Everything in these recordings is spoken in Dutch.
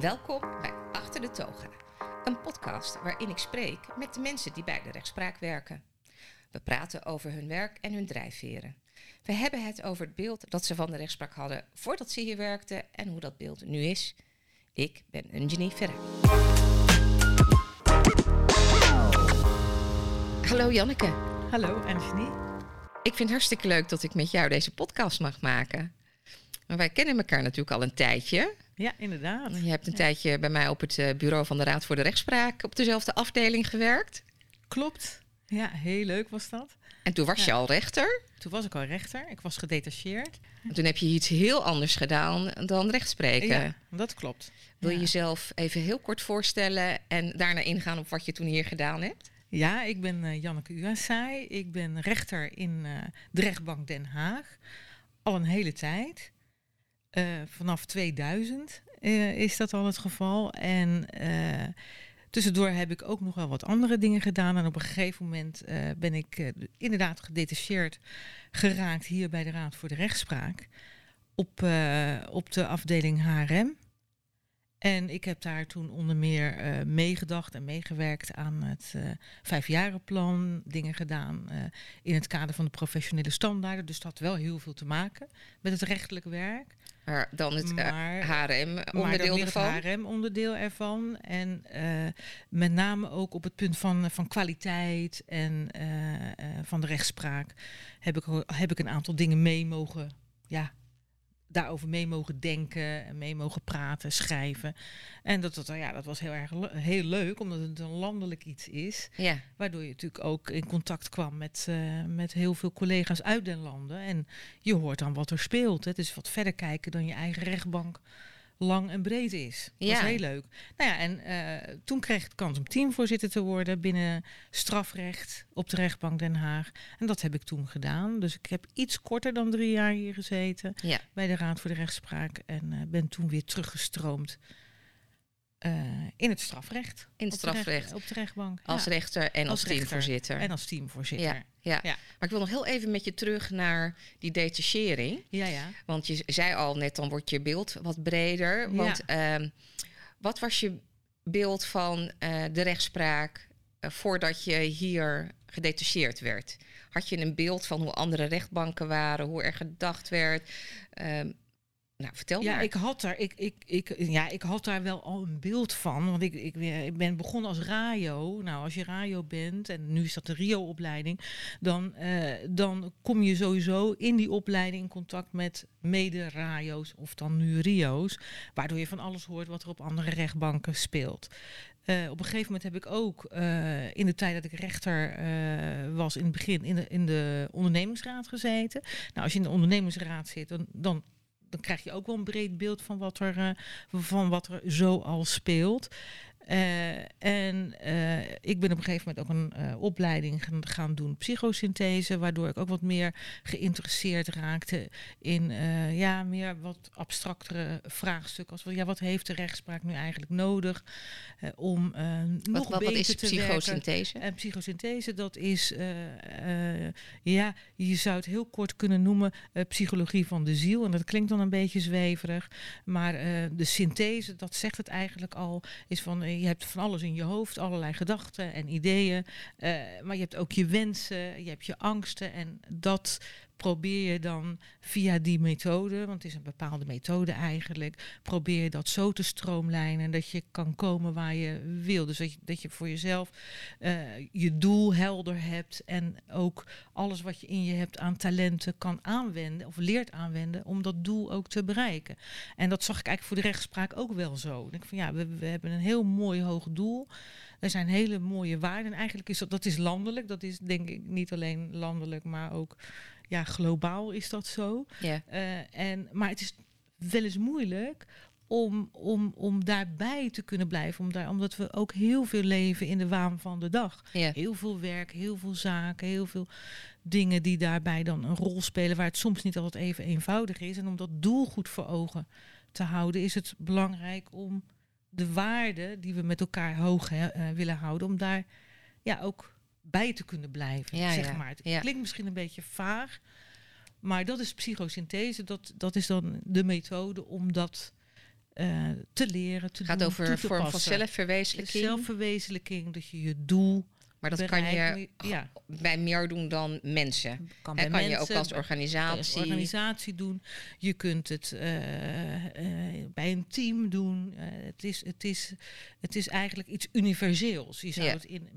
Welkom bij Achter de Toga, een podcast waarin ik spreek met de mensen die bij de rechtspraak werken. We praten over hun werk en hun drijfveren. We hebben het over het beeld dat ze van de rechtspraak hadden voordat ze hier werkten en hoe dat beeld nu is. Ik ben Eugenie Verre. Hallo Janneke. Hallo Anthony. Ik vind het hartstikke leuk dat ik met jou deze podcast mag maken. Maar wij kennen elkaar natuurlijk al een tijdje. Ja, inderdaad. Je hebt een tijdje bij mij op het eh, bureau van de Raad voor de Rechtspraak op dezelfde afdeling gewerkt. Klopt. Ja, heel leuk was dat. En toen was je al rechter. Toen was ik al rechter. Ik was gedetacheerd. En toen heb je iets heel anders gedaan dan rechtspreken. Ja, dat klopt. Wil je Ja. jezelf even heel kort voorstellen en daarna ingaan op wat je toen hier gedaan hebt? Ja, ik ben eh, Janneke Uasai. Ik ben rechter in eh, de rechtbank Den Haag. Al een hele tijd. Eh, vanaf 2000 eh, is dat al het geval. En eh, tussendoor heb ik ook nog wel wat andere dingen gedaan. En op een gegeven moment ben ik inderdaad gedetacheerd geraakt hier bij de Raad voor de Rechtspraak. Op, op de afdeling HRM. En ik heb daar toen onder meer meegedacht en meegewerkt aan het eh vijfjarenplan, dingen gedaan in het kader van de professionele standaarden. Dus dat had wel heel veel te maken met het rechtelijk werk. Maar dan het eh, Maar- HRM maar onderdeel dan meer ervan. het HRM-onderdeel ervan. En eh, met name ook op het punt van, van kwaliteit en eh, eh, van de rechtspraak heb ik, heb ik een aantal dingen mee mogen, ja, daarover mee mogen denken en mee mogen praten, schrijven. En dat, dat, ja, dat was heel erg le- heel leuk, omdat het een landelijk iets is. Ja, Waardoor je natuurlijk ook in contact kwam met, eh, met heel veel collega's uit den landen. En je hoort dan wat er speelt. hè. Het is wat verder kijken dan je eigen rechtbank lang en breed is. Dat Ja. is heel leuk. Nou ja, en eh, toen kreeg ik de kans om teamvoorzitter te worden binnen strafrecht op de rechtbank Den Haag. En dat heb ik toen gedaan. Dus ik heb iets korter dan drie jaar hier gezeten ja. bij de Raad voor de Rechtspraak. En eh, ben toen weer teruggestroomd eh, in het strafrecht. In het Op de recht- strafrecht. op de rechtbank. Als Ja. rechter en als, teamvoorzitter. En als teamvoorzitter. ja, ja. Ja. Maar ik wil nog heel even met je terug naar die detachering. Ja, ja. Want je zei al net, dan wordt je beeld wat breder. Want ehm, wat was je beeld van eh, de rechtspraak eh, voordat je hier gedetacheerd werd? Had je een beeld van hoe andere rechtbanken waren, hoe er gedacht werd? Nou, vertel Ja, maar. ik had, daar, ik, ik, ik, ja, ik had daar wel al een beeld van. Want ik, ik, ik ben begonnen als RAJO. Nou, als je RAJO bent, en nu is dat de RIO-opleiding... Dan, eh, dan kom je sowieso in die opleiding in contact met mede-RAJO's... of dan nu RIO's. Waardoor je van alles hoort wat er op andere rechtbanken speelt. Eh, op een gegeven moment heb ik ook eh, in de tijd dat ik rechter eh, was in het begin in de, in de ondernemingsraad gezeten. Nou, als je in de ondernemingsraad zit, dan, dan, dan krijg je ook wel een breed beeld van wat er, eh, van wat er zoal speelt. Eh, en eh, ik ben op een gegeven moment ook een eh, opleiding gaan, gaan doen, psychosynthese, waardoor ik ook wat meer geïnteresseerd raakte in ja, meer wat abstractere vraagstukken. Als ja, wat heeft de rechtspraak nu eigenlijk nodig om nog wat, wat, beter wat is te werken? psychosynthese? En psychosynthese, dat is, ja, je zou het heel kort kunnen noemen psychologie van de ziel. En dat klinkt dan een beetje zweverig. Maar de synthese, dat zegt het eigenlijk al, is van je hebt van alles in je hoofd, allerlei gedachten en ideeën. eh, maar je hebt ook je wensen, je hebt je angsten. En dat probeer je dan via die methode, want het is een bepaalde methode eigenlijk, probeer je dat zo te stroomlijnen dat je kan komen waar je wil. Dus dat je, dat je voor jezelf eh, je doel helder hebt en ook alles wat je in je hebt aan talenten kan aanwenden of leert aanwenden om dat doel ook te bereiken. En dat zag ik eigenlijk voor de rechtspraak ook wel zo. Ik denk van ja, we, we hebben een heel mooi hoog doel. Er zijn hele mooie waarden. En eigenlijk is dat, dat is landelijk. Dat is denk ik niet alleen landelijk, maar ook ja, globaal is dat zo. Ja. Eh, en, maar het is wel eens moeilijk om, om, om daarbij te kunnen blijven. Om daar, omdat we ook heel veel leven in de waan van de dag. Ja. Heel veel werk, heel veel zaken, heel veel dingen die daarbij dan een rol spelen. Waar het soms niet altijd even eenvoudig is. En om dat doel goed voor ogen te houden, is het belangrijk om de waarden die we met elkaar hoog eh, willen houden, om daar ja, ook bij te kunnen blijven. Ja, zeg ja, maar. Het ja. klinkt misschien een beetje vaag. Maar dat is psychosynthese. Dat, dat is dan de methode om dat te leren, te Het gaat doen, over een vorm van zelfverwezenlijking. Zelfverwezenlijking, dat je je doel maar dat kan je ja. bij meer doen dan mensen. kan, bij kan je mensen, ook als organisatie. als organisatie doen. Je kunt het eh, eh, bij een team doen. Eh, het, is, het, is, het is eigenlijk iets universeels. Je zou Ja. het in,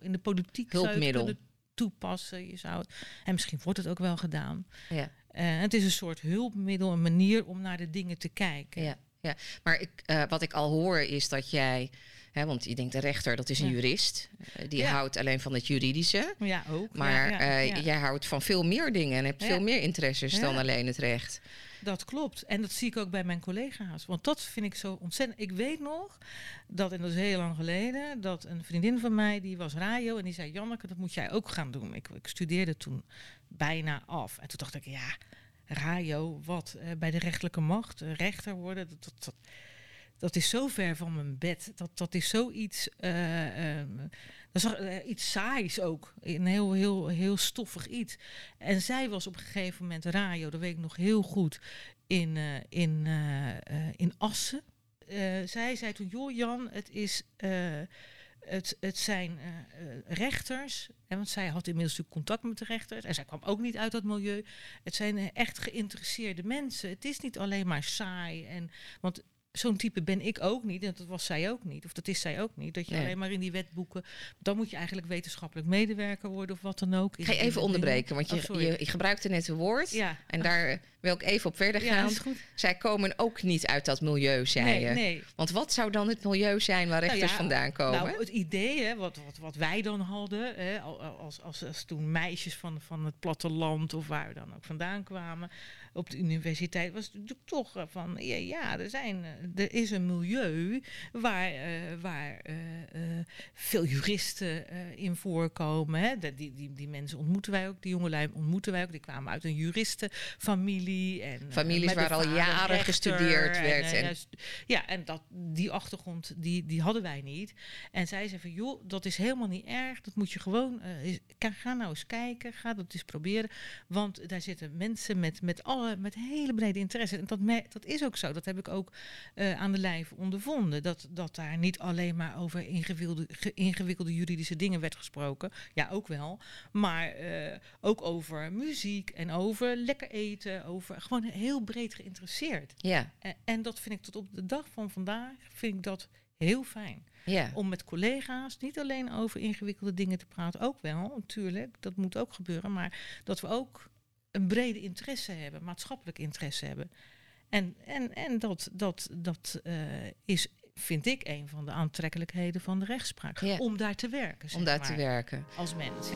in de politiek je Hulpmiddel. kunnen toepassen. Je zou het, en misschien wordt het ook wel gedaan. Ja. Het is een soort hulpmiddel, een manier om naar de dingen te kijken. Ja, ja. maar ik, eh, wat ik al hoor is dat jij, hè, want je denkt de rechter, dat is een Ja. jurist, eh, die Ja. houdt alleen van het juridische. Ja, ook. Maar eh, jij houdt van veel meer dingen en hebt veel meer interesses dan alleen het recht. Dat klopt. En dat zie ik ook bij mijn collega's. Want dat vind ik zo ontzettend. Ik weet nog dat, en dat is heel lang geleden, dat een vriendin van mij, die was radio en die zei: Janneke, dat moet jij ook gaan doen. Ik, ik studeerde toen bijna af. En toen dacht ik: ja, radio, wat? Eh, bij de rechterlijke macht, eh, rechter worden, dat, dat, dat, is zo ver van mijn bed. Dat, dat is zoiets. eh, ehm, dat is iets saais ook. Een heel, heel, heel stoffig iets. En zij was op een gegeven moment radio, dat weet ik nog heel goed, in, in, in Assen. Zij zei toen, joh Jan, het, is, het, het zijn eh, eh, rechters. Want zij had inmiddels natuurlijk contact met de rechters. En zij kwam ook niet uit dat milieu. Het zijn eh, echt geïnteresseerde mensen. Het is niet alleen maar saai. En, want zo'n type ben ik ook niet. En dat was zij ook niet. Of dat is zij ook niet. Dat je Nee. alleen maar in die wetboeken... Dan moet je eigenlijk wetenschappelijk medewerker worden of wat dan ook. Ga je even onderbreken, want Oh, je, sorry. je, je gebruikte net een woord. Ja. En daar wil ik even op verder gaan. Zij komen ook niet uit dat milieu, zei Nee, je. nee. Want wat zou dan het milieu zijn waar Nou rechters ja, vandaan komen? Nou, het idee, hè, wat, wat, wat wij dan hadden, hè, al- al- als, als, als toen meisjes van, van het platteland of waar we dan ook vandaan kwamen op de universiteit, was het natuurlijk toch eh, van, ja, ja er, zijn, eh, er is een milieu waar, eh, waar veel juristen in voorkomen. Hè. Die, die, die mensen ontmoeten wij ook, die jongelui ontmoeten wij ook. Die kwamen uit een juristenfamilie. En, Families waar al jaren rechter gestudeerd werd en- ja, en dat, die achtergrond, die, die hadden wij niet. En zij zei van, joh, dat is helemaal niet erg. Dat moet je gewoon, is- ga, ga nou eens kijken, ga dat eens proberen. Want daar zitten mensen met, met, alle, met hele brede interesse. En dat, me- dat is ook zo. Dat heb ik ook eh, aan de lijf ondervonden. Dat, dat daar niet alleen maar over ingewikkelde, ge- ingewikkelde juridische dingen werd gesproken. Ja, ook wel. Maar eh, ook over muziek en over lekker eten. Over gewoon heel breed geïnteresseerd. Ja, En, en dat vind ik tot op de dag van vandaag vind ik dat heel fijn. ja. Om met collega's niet alleen over ingewikkelde dingen te praten, ook wel, natuurlijk, dat moet ook gebeuren, maar dat we ook een brede interesse hebben, maatschappelijk interesse hebben. En, en, en dat, dat, dat eh, is, vind ik, een van de aantrekkelijkheden van de rechtspraak. Ja. Om daar te werken. om daar maar, te werken. Als mens.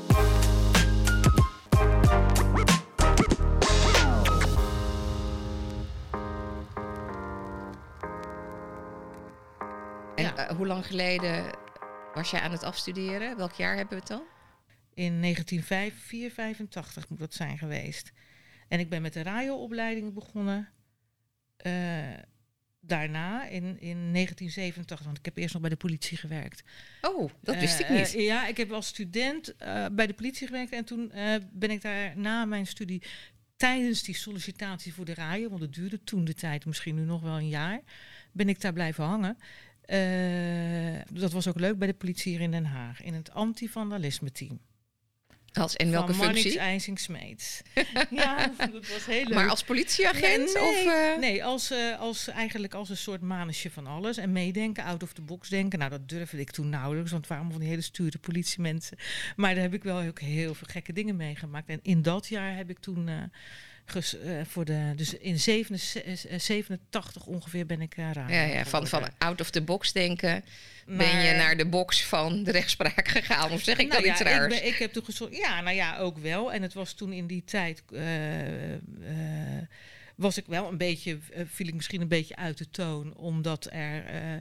En Ja. eh, hoe lang geleden was jij aan het afstuderen? Welk jaar hebben we het dan? In 1985 moet dat zijn geweest. En ik ben met de radioopleiding begonnen. eh, daarna in, in 1987, want ik heb eerst nog bij de politie gewerkt. Oh, dat wist ik Eh, niet. ja, ik heb als student eh, bij de politie gewerkt. En toen ben ik daar na mijn studie tijdens die sollicitatie voor de radio, want het duurde toen de tijd, misschien nu nog wel een jaar, ben ik daar blijven hangen. Dat was ook leuk bij de politie hier in Den Haag, in het anti-vandalisme team. Als, en welke van functie? Smeets. ja, dat was heel leuk. Maar als politieagent? Nee, of, eh, nee als, eh, als, eigenlijk als een soort manusje van alles. En meedenken, out of the box denken. Nou, dat durfde ik toen nauwelijks, want het waren allemaal van die hele sture politiemensen. Maar daar heb ik wel ook heel veel gekke dingen meegemaakt. En in dat jaar heb ik toen... eh, ges- eh, voor de, dus in 87, eh, 87 ongeveer ben ik raar. ja, ja, van, van out of the box denken. ben je naar de box van de rechtspraak gegaan? Of zeg ik nou dan iets ja, raars? Ik, ben, ik heb toen gezorgd. Ja, nou ja, ook wel. En het was toen in die tijd. eh, eh, was ik wel een beetje, eh, viel ik misschien een beetje uit de toon, omdat er, eh,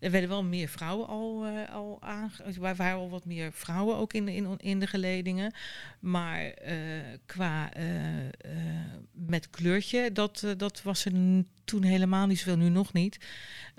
er werden wel meer vrouwen al, eh, al aange... Er waren al wat meer vrouwen ook in de, in, in de geledingen. Maar qua met kleurtje, dat, dat was er toen helemaal niet zoveel, nu nog niet.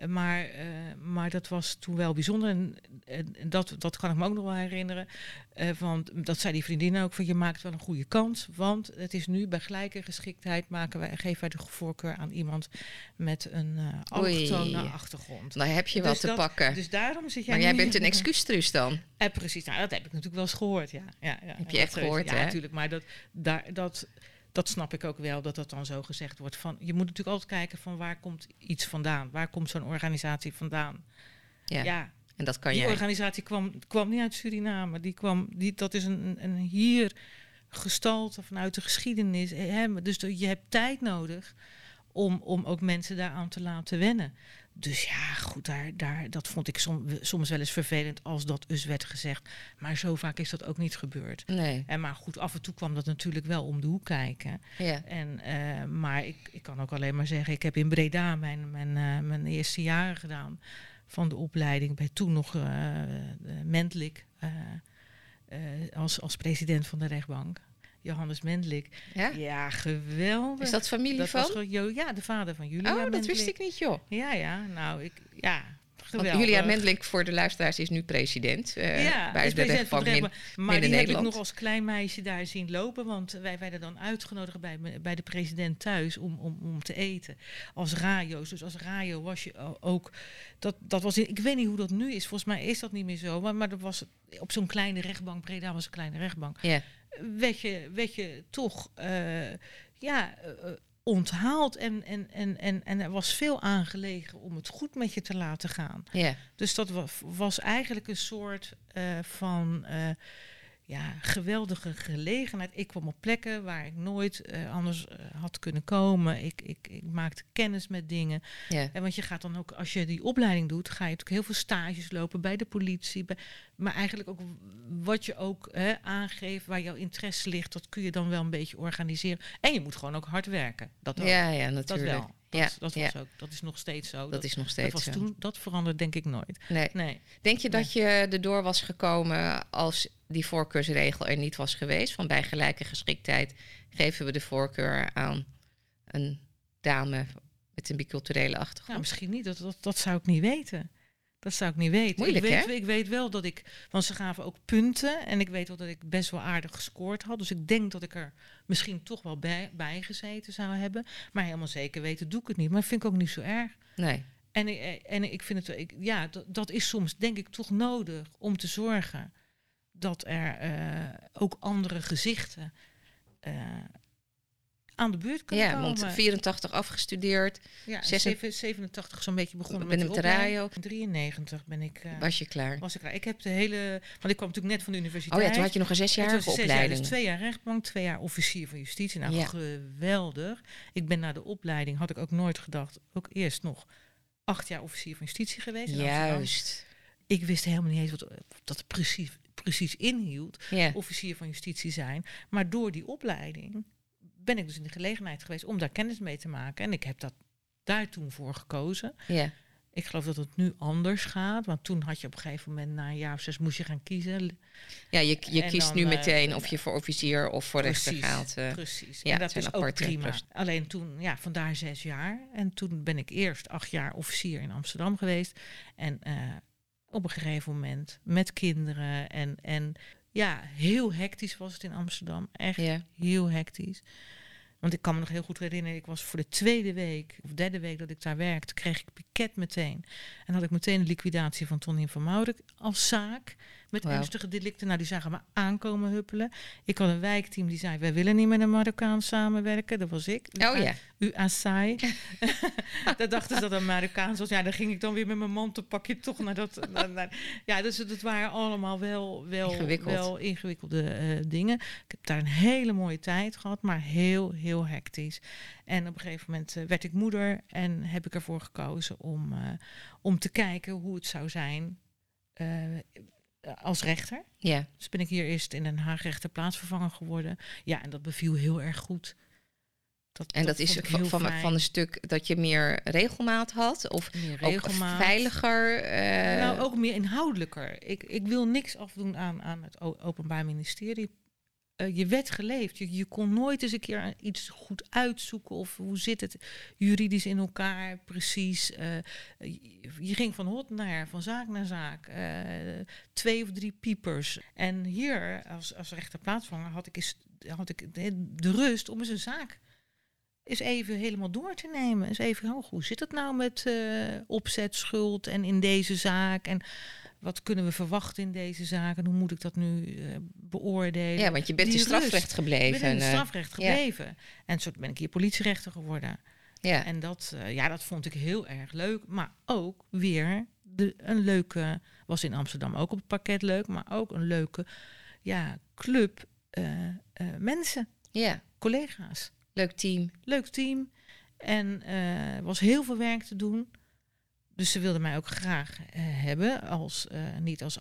Maar, eh, maar dat was toen wel bijzonder. En, en dat, dat kan ik me ook nog wel herinneren. Uh, want dat zei die vriendin ook, van je maakt wel een goede kans. Want het is nu bij gelijke geschiktheid maken wij, geven wij de voorkeur aan iemand met een uh, allochtone achtergrond. Dan heb je dus wat te pakken. Dus daarom zit jij Maar jij bent een excuustrus dan? Eh, precies, nou, dat heb ik natuurlijk wel eens gehoord, ja. ja, ja heb je echt gehoord, Ja, natuurlijk. Maar dat, daar, dat, dat snap ik ook wel, dat dat dan zo gezegd wordt. Van, je moet natuurlijk altijd kijken van waar komt iets vandaan? Waar komt zo'n organisatie vandaan? Ja. ja. En dat kan die jij. organisatie kwam, kwam niet uit Suriname. Die kwam, die, dat is een, een hier gestalte vanuit de geschiedenis. Hè? Dus je hebt tijd nodig om, om ook mensen daaraan te laten wennen. Dus ja, goed, daar, daar, dat vond ik soms wel eens vervelend als dat dus werd gezegd. Maar zo vaak is dat ook niet gebeurd. Nee. En maar goed, af en toe kwam dat natuurlijk wel om de hoek kijken. Ja. En, uh, maar ik, ik kan ook alleen maar zeggen, ik heb in Breda mijn, mijn, uh, mijn eerste jaren gedaan van de opleiding. Bij toen nog uh, Mendlik als, als president van de rechtbank. Johannes Mendlik. Ja? ja, geweldig. Is dat familie dat van? Was, ja, de vader van Julia Oh, dat Mendlik. wist ik niet, joh. Ja, ja. Nou, ik, ja, geweldig. Want Julia Mendlik, voor de luisteraars, is nu president. Uh, ja, bij is de rechtbank in, Maar die Nederland. heb ik nog als klein meisje daar zien lopen. Want wij werden dan uitgenodigd bij, bij de president thuis om, om, om te eten. Als rajo's. Dus als rajo was je ook... Dat, dat was, ik weet niet hoe dat nu is. Volgens mij is dat niet meer zo. Maar, maar dat was op zo'n kleine rechtbank. Breda was een kleine rechtbank. Ja. Werd, je, werd je toch... Uh, ja... Uh, onthaald en, en, en, en, en er was veel aangelegen om het goed met je te laten gaan. Ja. Dus dat was, was eigenlijk een soort uh, van ja, geweldige gelegenheid. Ik kwam op plekken waar ik nooit uh, anders had kunnen komen. Ik, ik, ik maakte kennis met dingen. Ja. En want je gaat dan ook, als je die opleiding doet, ga je natuurlijk heel veel stages lopen bij de politie. Bij, maar eigenlijk ook wat je ook hè, aangeeft, waar jouw interesse ligt, dat kun je dan wel een beetje organiseren. En je moet gewoon ook hard werken. Dat ook. Ja, ja, natuurlijk. Dat wel. Dat, ja, dat, ja. was ook, dat is nog steeds zo. Dat, is nog steeds dat was zo. Toen, dat verandert denk ik nooit. Nee. nee. Denk je dat je erdoor was gekomen als die voorkeursregel er niet was geweest? Van bij gelijke geschiktheid geven we de voorkeur aan een dame met een biculturele achtergrond? Nou, misschien niet. Dat, dat, dat zou ik niet weten. Dat zou ik niet weten. Moeilijk, ik, weet, hè? ik weet wel dat ik, want ze gaven ook punten en ik weet wel dat ik best wel aardig gescoord had. Dus ik denk dat ik er misschien toch wel bij, bij gezeten zou hebben. Maar helemaal zeker weten doe ik het niet. Maar dat vind ik ook niet zo erg. Nee. En, ik- en ik vind het, ik, ja, dat, dat is soms denk ik toch nodig om te zorgen dat er eh, ook andere gezichten eh, aan de beurt kunnen Ja, komen. want 84 afgestudeerd, ja, zes- 7, 87 zo'n beetje begonnen Met met, de radio. In 93 ben ik, eh, was je klaar. was ik klaar. Ik heb de hele, want ik kwam natuurlijk net van de universiteit. Oh ja, toen had je nog een zesjarige ik zes jaar, opleiding. dus twee jaar rechtbank, twee jaar officier van justitie. Nou, Ja. geweldig. Ik ben na de opleiding, had ik ook nooit gedacht, ook eerst nog acht jaar officier van justitie geweest. Amsterdam. Juist. Ik wist helemaal niet eens wat dat precies, precies inhield, Ja. officier van justitie zijn. Maar door die opleiding ben ik dus in de gelegenheid geweest om daar kennis mee te maken. En ik heb dat daar toen voor gekozen. ja. Ik geloof dat het nu anders gaat. Want toen had je op een gegeven moment na een jaar of zes moest je gaan kiezen. Ja, je, je En kiest dan, nu eh, meteen of je voor officier of voor rechter gaat. eh. precies. ja, en dat is ook prima. Alleen toen, ja, vandaar zes jaar. En toen ben ik eerst acht jaar officier in Amsterdam geweest. En eh, op een gegeven moment met kinderen. En, en ja, heel hectisch was het in Amsterdam. Echt heel hectisch. Want ik kan me nog heel goed herinneren, ik was voor de tweede week of derde week dat ik daar werkte, kreeg ik piket meteen. En had ik meteen de liquidatie van Tonny van Maurik als zaak. Met ernstige delicten. Nou, die zagen me aankomen huppelen. Ik had een wijkteam die zei, wij willen niet met een Marokkaan samenwerken. Dat was ik. Oh ja. U Asai. dat dachten ze dat een Marokkaans was. Ja, dan ging ik dan weer met mijn mantelpakje toch naar dat. naar- naar- ja, dus dat waren allemaal wel, wel, Ingewikkeld. wel ingewikkelde eh, dingen. Ik heb daar een hele mooie tijd gehad, maar heel, heel hectisch. En op een gegeven moment eh, werd ik moeder en heb ik ervoor gekozen om, eh, om te kijken hoe het zou zijn als rechter. ja. Dus ben ik hier eerst in Den Haag rechter plaatsvervanger geworden. Ja, en dat beviel heel erg goed. En dat, is van, heel van, van een stuk dat je meer regelmaat had? Of Meer ook veiliger? eh, nou, ook meer inhoudelijker. Ik, ik wil niks afdoen aan, aan het Openbaar Ministerie. Uh, je werd geleefd. Je, kon nooit eens een keer iets goed uitzoeken of hoe zit het juridisch in elkaar precies. Uh, je ging van hot naar, van zaak naar zaak. Uh, twee of drie piepers. En hier, als, als rechterplaatsvanger, had ik, eens, had ik de rust om eens een zaak eens even helemaal door te nemen. Eens even, oh, hoe zit het nou met opzet, schuld en in deze zaak? En wat kunnen we verwachten in deze zaken? Hoe moet ik dat nu uh, beoordelen? Ja, want je bent in strafrecht gebleven. Ik ben in strafrecht gebleven. Ja. En zo ben ik hier politierechter geworden. Ja. En dat, uh, ja, dat vond ik heel erg leuk. Maar ook weer de, een leuke, was in Amsterdam ook op het pakket leuk, maar ook een leuke ja, club mensen, ja. collega's. Leuk team. Leuk team. En er was heel veel werk te doen. Dus ze wilden mij ook graag uh, hebben, als, uh, niet als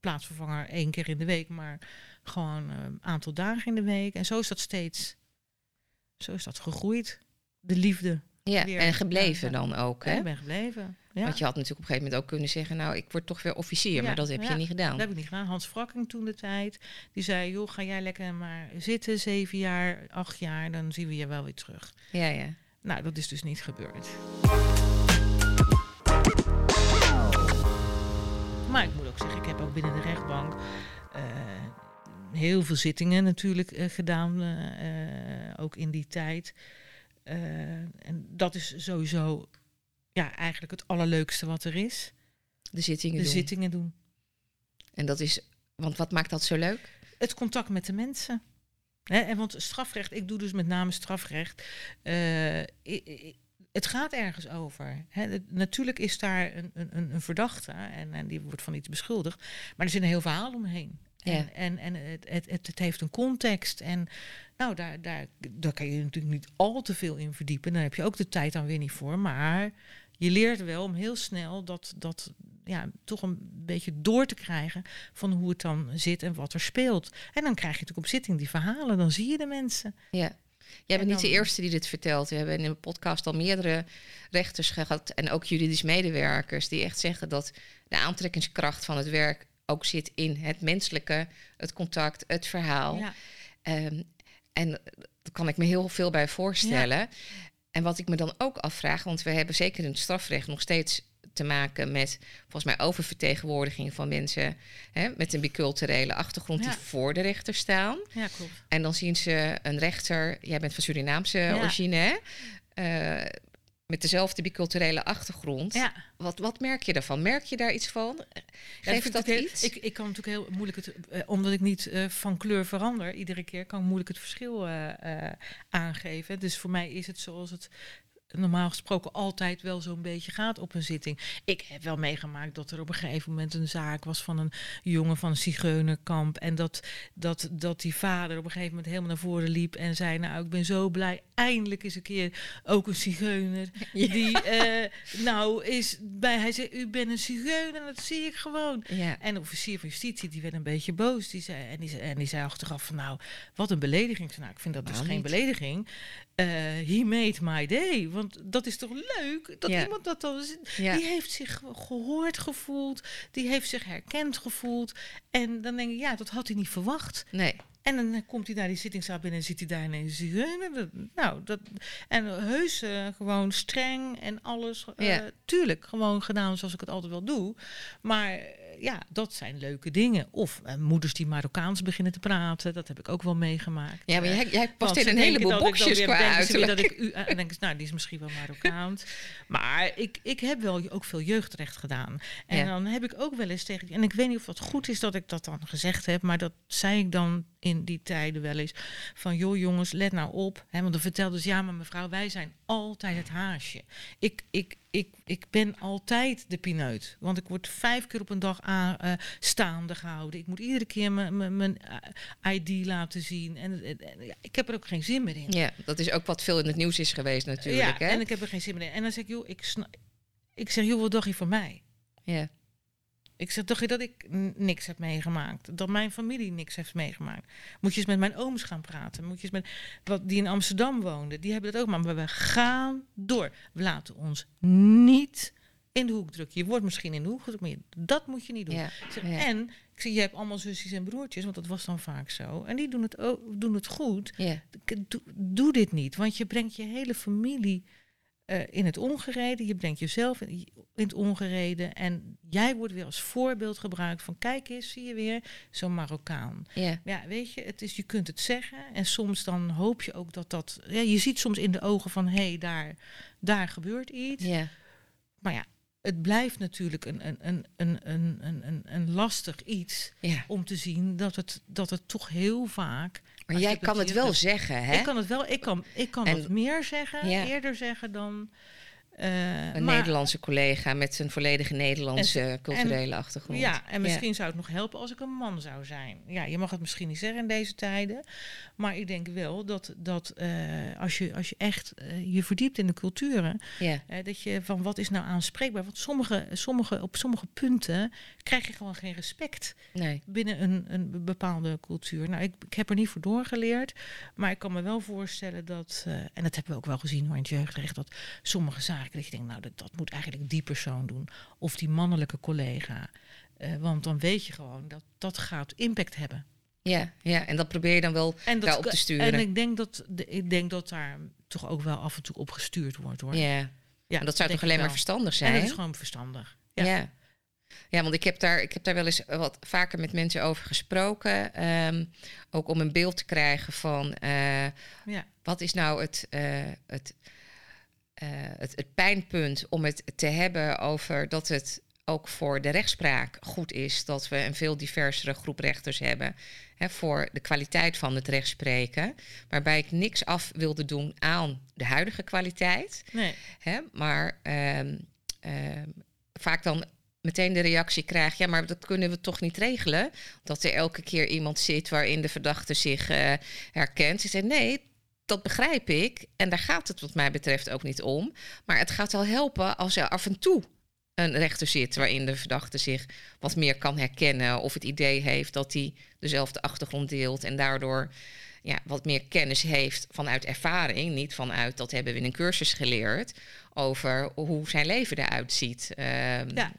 plaatsvervanger één keer in de week, maar gewoon een aantal dagen in de week. En zo is dat steeds, zo is dat gegroeid. De liefde. Ja, weer. en gebleven ja, dan ook. Hè? Ik ben gebleven. Ja. Want je had natuurlijk op een gegeven moment ook kunnen zeggen, nou, ik word toch weer officier, maar dat heb je niet gedaan. Dat heb ik niet gedaan. Hans Frakking toen de tijd, die zei, joh, ga jij lekker maar zitten, zeven jaar, acht jaar, dan zien we je wel weer terug. Ja, ja. Nou, dat is dus niet gebeurd. Maar ik moet ook zeggen, ik heb ook binnen de rechtbank uh, heel veel zittingen natuurlijk uh, gedaan, uh, ook in die tijd. en dat is sowieso ja, eigenlijk het allerleukste wat er is. De zittingen de doen. zittingen doen. En dat is, want wat maakt dat zo leuk? Het contact met de mensen. En want strafrecht, ik doe dus met name strafrecht. Ik, het gaat ergens over. Hè. natuurlijk is daar een, een, een verdachte en, en, die wordt van iets beschuldigd. Maar er zit een heel verhaal omheen. Ja. En, en, en het, het, het, het, heeft een context. En nou, daar, daar, daar kan je natuurlijk niet al te veel in verdiepen. Daar heb je ook de tijd dan weer niet voor. Maar je leert wel om heel snel dat, dat ja, toch een beetje door te krijgen van hoe het dan zit en wat er speelt. En dan krijg je natuurlijk op zitting die verhalen, dan zie je de mensen. Ja. Jij bent niet de eerste die dit vertelt. We hebben in een podcast al meerdere rechters gehad en ook juridisch medewerkers die echt zeggen dat de aantrekkingskracht van het werk ook zit in het menselijke, het contact, het verhaal. Ja. Um, en daar kan ik me heel veel bij voorstellen. Ja. En wat ik me dan ook afvraag, want we hebben zeker in het strafrecht nog steeds te maken met volgens mij oververtegenwoordiging van mensen hè, met een biculturele achtergrond Ja. die voor de rechter staan. Ja, klopt. En dan zien ze een rechter, jij bent van Surinaamse Ja. origine, hè? Eh, met dezelfde biculturele achtergrond. Ja. Wat, wat merk je daarvan? Merk je daar iets van? Geeft dat heel- iets? Ik, ik kan natuurlijk heel moeilijk het, eh, omdat ik niet eh, van kleur verander, iedere keer kan ik moeilijk het verschil eh, eh, aangeven. Dus voor mij is het zoals het normaal gesproken altijd wel zo'n beetje gaat op een zitting. Ik heb wel meegemaakt dat er op een gegeven moment een zaak was van een jongen van een zigeunerkamp. En dat, dat, dat die vader op een gegeven moment helemaal naar voren liep en zei, nou ik ben zo blij, eindelijk is een keer ook een zigeuner. Die eh, nou is bij, hij zei, u bent een zigeuner, dat zie ik gewoon. ja. En de officier van justitie die werd een beetje boos. Die zei, en, die zei, en die zei achteraf van nou, wat een belediging. Nou, ik vind dat dus geen belediging. Eh he made my day. Want dat is toch leuk dat Ja. iemand dat dan... Ja. Die heeft zich gehoord gevoeld. Die heeft zich herkend gevoeld. En dan denk ik, ja, dat had hij niet verwacht. Nee. En dan komt hij naar die zittingszaal binnen en zit hij daar ineens zigeuner. Nou, dat, en heus eh, gewoon streng en alles. eh, Ja. Tuurlijk, gewoon gedaan zoals ik het altijd wel doe. Maar ja, dat zijn leuke dingen. Of eh, moeders die Marokkaans beginnen te praten. Dat heb ik ook wel meegemaakt. Ja, maar jij, jij past in een heleboel boxjes qua uiterlijk. dat ik u, eh, en denken ze, nou, die is misschien wel Marokkaans. maar ik, ik heb wel ook veel jeugdrecht gedaan. En Ja. dan heb ik ook wel eens tegen... En ik weet niet of dat goed is dat ik dat dan gezegd heb... maar dat zei ik dan in die tijden wel eens. Van, joh jongens, let nou op. Hè, want dan vertelde ze, ja, maar mevrouw, wij zijn altijd het haasje. Ik, ik, ik, ik ben altijd de pineut. Want ik word vijf keer op een dag aan, eh, staande gehouden. Ik moet iedere keer mijn- mijn, eh, ID laten zien. En, en- en ja, ik heb er ook geen zin meer in. Ja, dat is ook wat veel in het nieuws is geweest natuurlijk. ja, hè? en ik heb er geen zin meer in. En dan zeg ik, joh, ik, ik zeg, joh, wat dacht je van mij? ja. Ik zeg, dacht je dat ik niks heb meegemaakt? Dat mijn familie niks heeft meegemaakt? Moet je eens met mijn ooms gaan praten? Moet je eens met wat die in Amsterdam woonden? Die hebben dat ook, maar we gaan door. We laten ons niet in de hoek drukken. Je wordt misschien in de hoek gedrukt, maar je- dat moet je niet doen. Ja. Zeg, ja. En Ik zeg, je hebt allemaal zusjes en broertjes, want dat was dan vaak zo. En die doen het, ook, doen het goed. Ja. Doe, doe dit niet, want je brengt je hele familie eh, in het ongereden. Je brengt jezelf in, het ongereden. En jij wordt weer als voorbeeld gebruikt van kijk eens, zie je weer, zo'n Marokkaan. Ja. ja, weet je, het is, je kunt het zeggen. En soms dan hoop je ook dat dat. Ja, je ziet soms in de ogen van hé, hey, daar, daar gebeurt iets. Ja. Maar ja, het blijft natuurlijk een, een, een, een, een, een, een lastig iets om te zien dat het, dat het toch heel vaak maar jij kan het wel zeggen, hè? Ik kan het wel, ik kan, ik kan het meer zeggen, eerder zeggen dan. Uh, een Nederlandse collega met zijn volledige Nederlandse culturele achtergrond. Ja, en misschien zou het nog helpen als ik een man zou zijn. Ja, je mag het misschien niet zeggen in deze tijden. Maar ik denk wel dat, dat uh, als, je, als je echt uh, je verdiept in de culturen, ja. dat je van wat is nou aanspreekbaar. Want sommige, sommige, op sommige punten krijg je gewoon geen respect nee. binnen een, een bepaalde cultuur. Nou, ik, ik heb er niet voor doorgeleerd, maar ik kan me wel voorstellen dat, en dat hebben we ook wel gezien hoor, in het jeugdrecht, dat sommige zaken dat je denkt, nou, dat, dat moet eigenlijk die persoon doen. Of die mannelijke collega. Uh, want dan weet je gewoon dat dat gaat impact hebben. Ja, ja, en dat probeer je dan wel en dat, daarop te sturen. En ik denk, dat, ik denk dat daar toch ook wel af en toe op gestuurd wordt hoor. Ja, ja en dat zou toch alleen maar verstandig zijn? En dat is gewoon verstandig. Ja. ja. ja. want ik heb, daar, ik heb daar wel eens wat vaker met mensen over gesproken. Um, ook om een beeld te krijgen van uh, ja. wat is nou het, uh, het uh, het, het pijnpunt om het te hebben over dat het ook voor de rechtspraak goed is dat we een veel diversere groep rechters hebben. Hè, voor de kwaliteit van het rechtspreken. Waarbij ik niks af wilde doen aan de huidige kwaliteit. Nee. Hè, maar uh, uh, vaak dan meteen de reactie krijg: ja, maar dat kunnen we toch niet regelen? Dat er elke keer iemand zit waarin de verdachte zich uh, herkent. Ze zei: nee, dat begrijp ik. En daar gaat het wat mij betreft ook niet om. Maar het gaat wel helpen als er af en toe een rechter zit waarin de verdachte zich wat meer kan herkennen. Of het idee heeft dat hij dezelfde achtergrond deelt en daardoor ja, wat meer kennis heeft vanuit ervaring. Niet vanuit dat hebben we in een cursus geleerd over hoe zijn leven eruit ziet. Um, ja.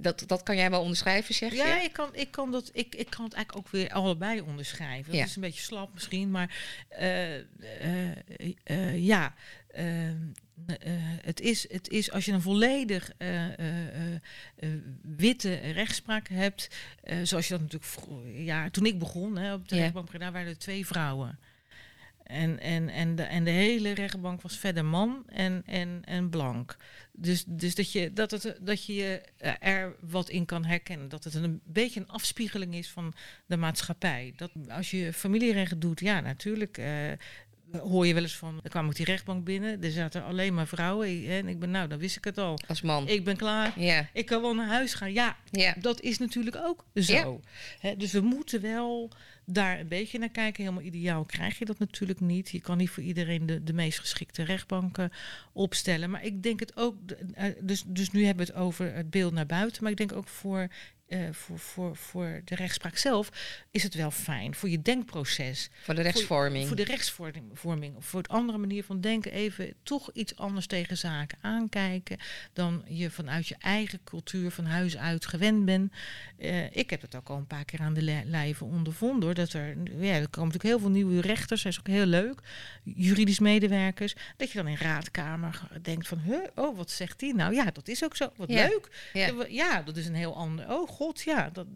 Dat, dat kan jij wel onderschrijven, zeg je? Ja, ik kan, ik, kan dat, ik, ik kan het eigenlijk ook weer allebei onderschrijven. Dat ja. is een beetje slap misschien, maar uh, uh, uh, ja. het, is, het is als je een volledig witte rechtspraak hebt, zoals je dat natuurlijk ja, toen ik begon hè, op de ja. rechtbank, daar waren er twee vrouwen. En, en, en, de, en de hele rechtbank was verder man en, en, en blank. Dus, dus dat, je, dat, het, dat je er wat in kan herkennen. Dat het een beetje een afspiegeling is van de maatschappij. Dat als je familierecht doet, ja, natuurlijk. Uh, hoor je wel eens van, dan kwam ik die rechtbank binnen, er zaten alleen maar vrouwen. En ik ben, nou, dan wist ik het al. Als man. Ik ben klaar. Ja. Ik kan wel naar huis gaan. Ja, ja. dat is natuurlijk ook zo. Dus we moeten wel daar een beetje naar kijken. Helemaal ideaal krijg je dat natuurlijk niet. Je kan niet voor iedereen de, de meest geschikte rechtbanken opstellen. Maar ik denk het ook, dus, dus nu hebben we het over het beeld naar buiten. Maar ik denk ook voor uh, voor, voor, voor de rechtspraak zelf is het wel fijn. Voor je denkproces. Voor de rechtsvorming. Voor, voor de rechtsvorming. Of voor het andere manier van denken. Even toch iets anders tegen zaken aankijken. Dan je vanuit je eigen cultuur van huis uit gewend bent. Uh, ik heb het ook al een paar keer aan de lijve ondervonden. Hoor, dat er, ja, er komen natuurlijk heel veel nieuwe rechters. Dat is ook heel leuk. Juridisch medewerkers. Dat je dan in raadkamer denkt van... Huh, oh, wat zegt die nou? Ja, dat is ook zo. Wat ja. leuk. Ja. ja, dat is een heel ander... Oh, god, ja. Dat,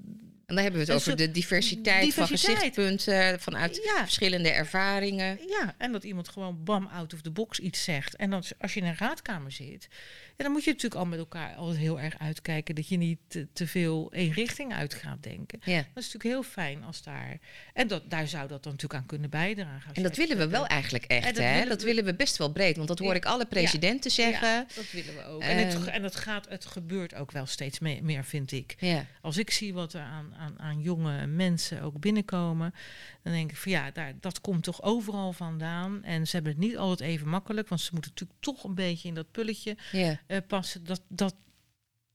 en dan hebben we het over de diversiteit, diversiteit. van gezichtspunten, vanuit Ja. verschillende ervaringen. Ja, en dat iemand gewoon bam out of the box iets zegt. En dan, als je in een raadkamer zit, ja, dan moet je natuurlijk al met elkaar altijd heel erg uitkijken dat je niet te, te veel één richting uit gaat denken. Ja. Dat is natuurlijk heel fijn als daar. En dat, daar zou dat dan natuurlijk aan kunnen bijdragen. En dat willen we wel eigenlijk echt, dat hè? willen dat we- willen we best wel breed, want dat hoor ik alle presidenten zeggen. Ja, dat willen we ook. En het, Ehm. en het, gaat, het gebeurt ook wel steeds me- meer, vind ik. Ja. Als ik zie wat er aan, aan, aan jonge mensen ook binnenkomen, dan denk ik van ja, daar, dat komt toch overal vandaan. En ze hebben het niet altijd even makkelijk, want ze moeten natuurlijk toch een beetje in dat pulletje ja. Eh, passen. Dat, dat,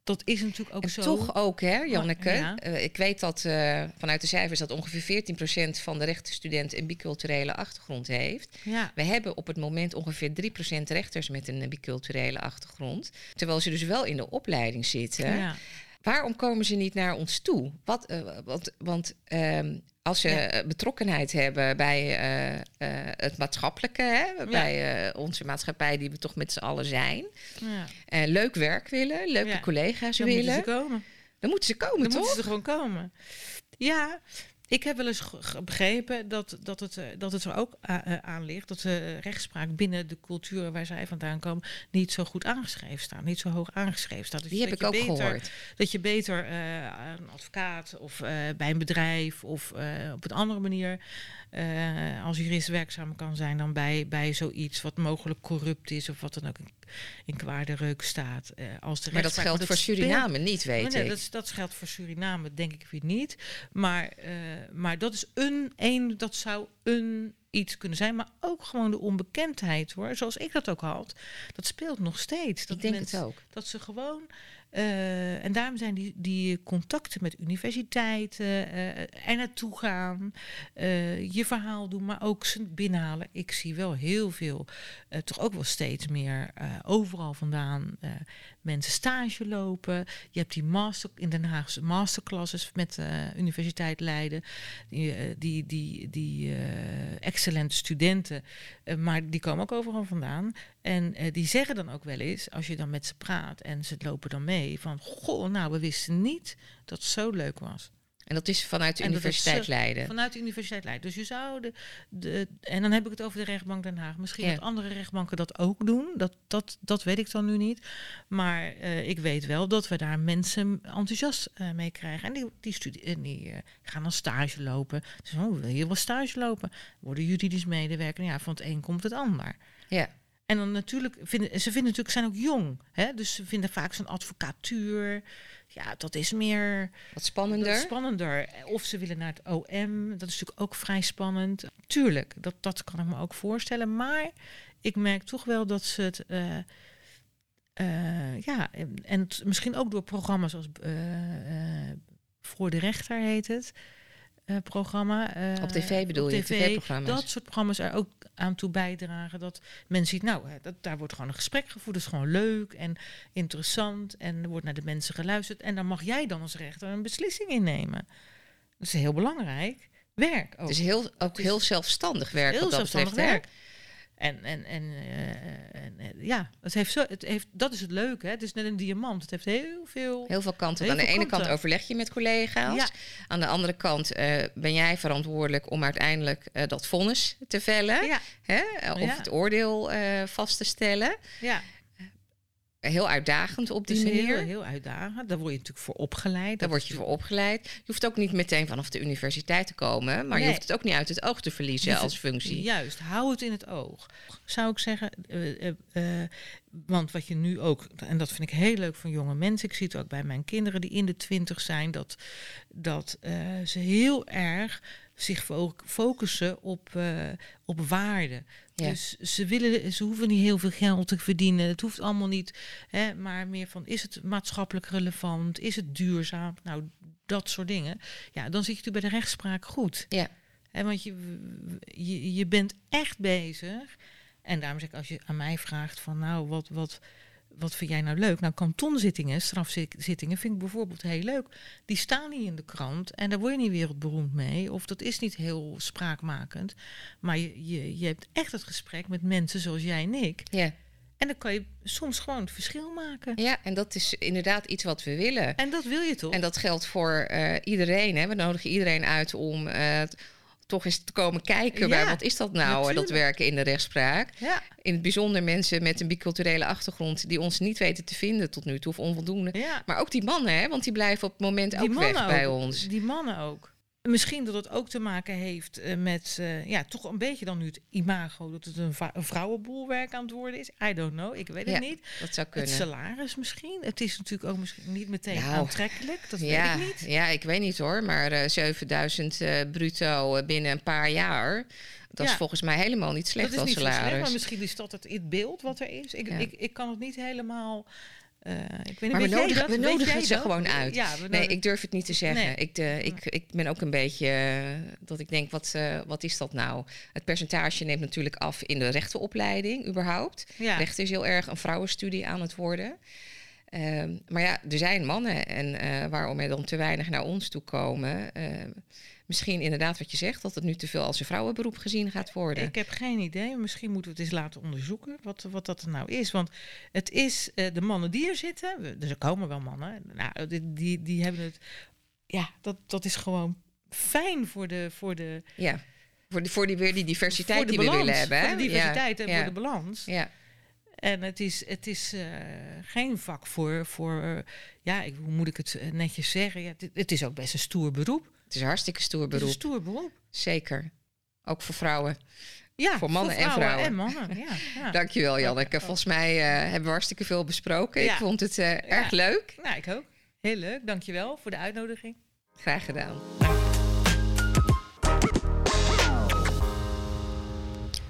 dat is natuurlijk ook En zo. toch ook, hè, Janneke? Ja. Eh, ik weet dat eh, vanuit de cijfers dat ongeveer 14% van de rechtenstudenten een biculturele achtergrond heeft. Ja, We hebben op het moment ongeveer 3% rechters met een biculturele achtergrond. Terwijl ze dus wel in de opleiding zitten. ja. Waarom komen ze niet naar ons toe? Wat, uh, want want als ze betrokkenheid hebben bij uh, uh, het maatschappelijke, hè, bij onze maatschappij die we toch met z'n allen zijn, ja. leuk werk willen, leuke collega's dan willen, moeten ze komen. dan moeten ze komen, dan toch? moeten ze gewoon komen. Ja, ik heb wel eens begrepen dat, dat, het, dat het er ook aan ligt dat de rechtspraak binnen de culturen waar zij vandaan komen niet zo goed aangeschreven staat, niet zo hoog aangeschreven staat. Dus Die heb ik ook beter, gehoord. Dat je beter uh, een advocaat of uh, bij een bedrijf of uh, op een andere manier als jurist werkzaam kan zijn dan bij, bij zoiets wat mogelijk corrupt is of wat dan ook in kwade reuk staat. als de maar dat geldt voor Suriname niet, weet nee, ik. Dat, dat geldt voor Suriname denk ik weer niet. Maar maar dat is een, een, dat zou een iets kunnen zijn, maar ook gewoon de onbekendheid hoor. Zoals ik dat ook had. Dat speelt nog steeds. Dat ik denk het ook. Dat ze gewoon. Uh, en daarom zijn die, die contacten met universiteiten uh, er naartoe gaan, uh, je verhaal doen, maar ook ze binnenhalen. Ik zie wel heel veel, toch ook wel steeds meer overal vandaan mensen stage lopen. Je hebt die master in Den Haag masterclasses met uh, Universiteit Leiden. Die, die, die, die excellente studenten. maar die komen ook overal vandaan. En die zeggen dan ook wel eens, als je dan met ze praat en ze lopen dan mee, van goh, nou, we wisten niet dat het zo leuk was. En dat is vanuit de Universiteit Leiden. Vanuit de Universiteit Leiden. Dus je zou de, de, En dan heb ik het over de rechtbank Den Haag. Misschien ja. dat andere rechtbanken dat ook doen. Dat, dat, dat weet ik dan nu niet. Maar uh, ik weet wel dat we daar mensen enthousiast uh, mee krijgen. En die, die, studie, die uh, gaan dan stage lopen. Dus oh, wil je wel stage lopen? Worden juridisch medewerker. Ja, van het een komt het ander. Ja. En dan natuurlijk vinden ze vinden natuurlijk zijn ook jong, hè? dus ze vinden vaak zo'n advocatuur. Ja, dat is meer. Wat spannender. spannender. Of ze willen naar het OM. Dat is natuurlijk ook vrij spannend. Tuurlijk, dat, dat kan ik me ook voorstellen. Maar ik merk toch wel dat ze het. Uh, uh, ja, en misschien ook door programma's als uh, Voor de Rechter heet het. Uh, programma. Uh, op tv bedoel op je, tv-programma's? Dat soort programma's er ook aan toe bijdragen. Dat mensen zien, nou, dat, daar wordt gewoon een gesprek gevoerd. Dat is gewoon leuk en interessant. En er wordt naar de mensen geluisterd. En dan mag jij dan als rechter een beslissing innemen. Dat is heel belangrijk. Werk ook. Het is heel, ook heel zelfstandig werk. Heel wat dat zelfstandig betreft, werk. En, en, en, uh, en, en, ja, het heeft zo, het heeft, dat is het leuke. Hè? Het is net een diamant. Het heeft heel veel... Heel veel kanten. Heel Aan de ene kanten. kant overleg je met collega's. Ja. Aan de andere kant uh, ben jij verantwoordelijk om uiteindelijk uh, dat vonnis te vellen. Ja. Hè? Of Ja. het oordeel vast te stellen. Ja, Heel uitdagend op die manier. heel, heel uitdagend. Daar word je natuurlijk voor opgeleid. Daar word je voor opgeleid. Je hoeft ook niet meteen vanaf de universiteit te komen, maar je hoeft het ook niet uit het oog te verliezen Dus als functie. Juist, hou het in het oog. Zou ik zeggen, eh, eh, eh, want wat je nu ook, en dat vind ik heel leuk van jonge mensen, ik zie het ook bij mijn kinderen die in de twintig zijn, dat, dat ze heel erg zich fo- focussen op, eh, op waarde. Ja. Dus ze, willen, ze hoeven niet heel veel geld te verdienen. Het hoeft allemaal niet. Hè, maar meer van, is het maatschappelijk relevant? Is het duurzaam? Nou, dat soort dingen. Ja, dan zit je natuurlijk bij de rechtspraak goed. Ja. Hè, want je, je, je bent echt bezig. En daarom zeg ik, als je aan mij vraagt van nou, wat, wat, wat vind jij nou leuk? Nou, kantonzittingen, strafzittingen vind ik bijvoorbeeld heel leuk. Die staan niet in de krant en daar word je niet wereldberoemd mee. Of dat is niet heel spraakmakend. Maar je, je, je hebt echt het gesprek met mensen zoals jij en ik. Ja. En dan kan je soms gewoon het verschil maken. ja, en dat is inderdaad iets wat we willen. En dat wil je toch? En dat geldt voor eh, iedereen. Hè? We nodigen iedereen uit om eh, toch eens te komen kijken. Ja, bij wat is dat nou, dat werken in de rechtspraak? ja, In het bijzonder mensen met een biculturele achtergrond... die ons niet weten te vinden tot nu toe of onvoldoende. ja. Maar ook die mannen, hè? want die blijven op het moment ook weg bij ons. Die mannen ook. Misschien dat het ook te maken heeft eh, met, eh, ja, toch een beetje dan nu het imago, dat het een, vrouwenboelwerk aan het worden is. I don't know, ik weet het Ja, niet. Dat zou Het kunnen. salaris misschien. Het is natuurlijk ook misschien niet meteen Nou, aantrekkelijk, dat ja, weet ik niet. ja, ik weet niet hoor. Maar eh 7000 eh, bruto binnen een paar jaar... dat is volgens mij helemaal niet slecht dat is als niet salaris. slecht, maar misschien is dat het, het beeld wat er is. Ik, Ja. ik, ik kan het niet helemaal... eh, ik weet Maar we nodigen, we ze dat? gewoon uit. Ja, Nee, ik durf het niet te zeggen. Nee. Ik, de, ik, ik ben ook een beetje eh, dat ik denk, wat, eh, wat is dat nou? Het percentage neemt natuurlijk af in de rechtenopleiding überhaupt. ja. Rechten is heel erg een vrouwenstudie aan het worden. Ehm, maar ja, er zijn mannen en waarom er dan te weinig naar ons toe komen. Misschien inderdaad wat je zegt, dat het nu te veel als een vrouwenberoep gezien gaat worden. Ik heb geen idee. Misschien moeten we het eens laten onderzoeken wat, wat dat nou is. Want het is uh, de mannen die er zitten, dus er komen wel mannen, nou, die, die, die hebben het. Ja, dat, dat is gewoon fijn voor de. Voor de ja. Voor, die, voor die, weer die diversiteit die we willen hebben. Voor de diversiteit ja. en voor de balans. Ja. En het is, het is uh, geen vak voor, voor uh, ja, ik, hoe moet ik het netjes zeggen? Ja, het, het, is ook best een stoer beroep. Het is een hartstikke stoer beroep. Het is een stoer beroep. Zeker. Ook voor vrouwen. Ja, voor mannen voor en vrouwen. En mannen, ja, ja. Dankjewel Janneke. Volgens mij uh, hebben we hartstikke veel besproken. Ik vond het erg leuk. Nou, ik ook. Heel leuk. Dankjewel voor de uitnodiging. Graag gedaan.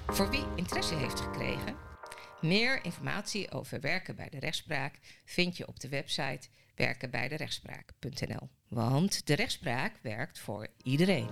Voor wie interesse heeft gekregen, meer informatie over werken bij de rechtspraak vind je op de website werken bij de rechtspraak.nl. Want de rechtspraak werkt voor iedereen.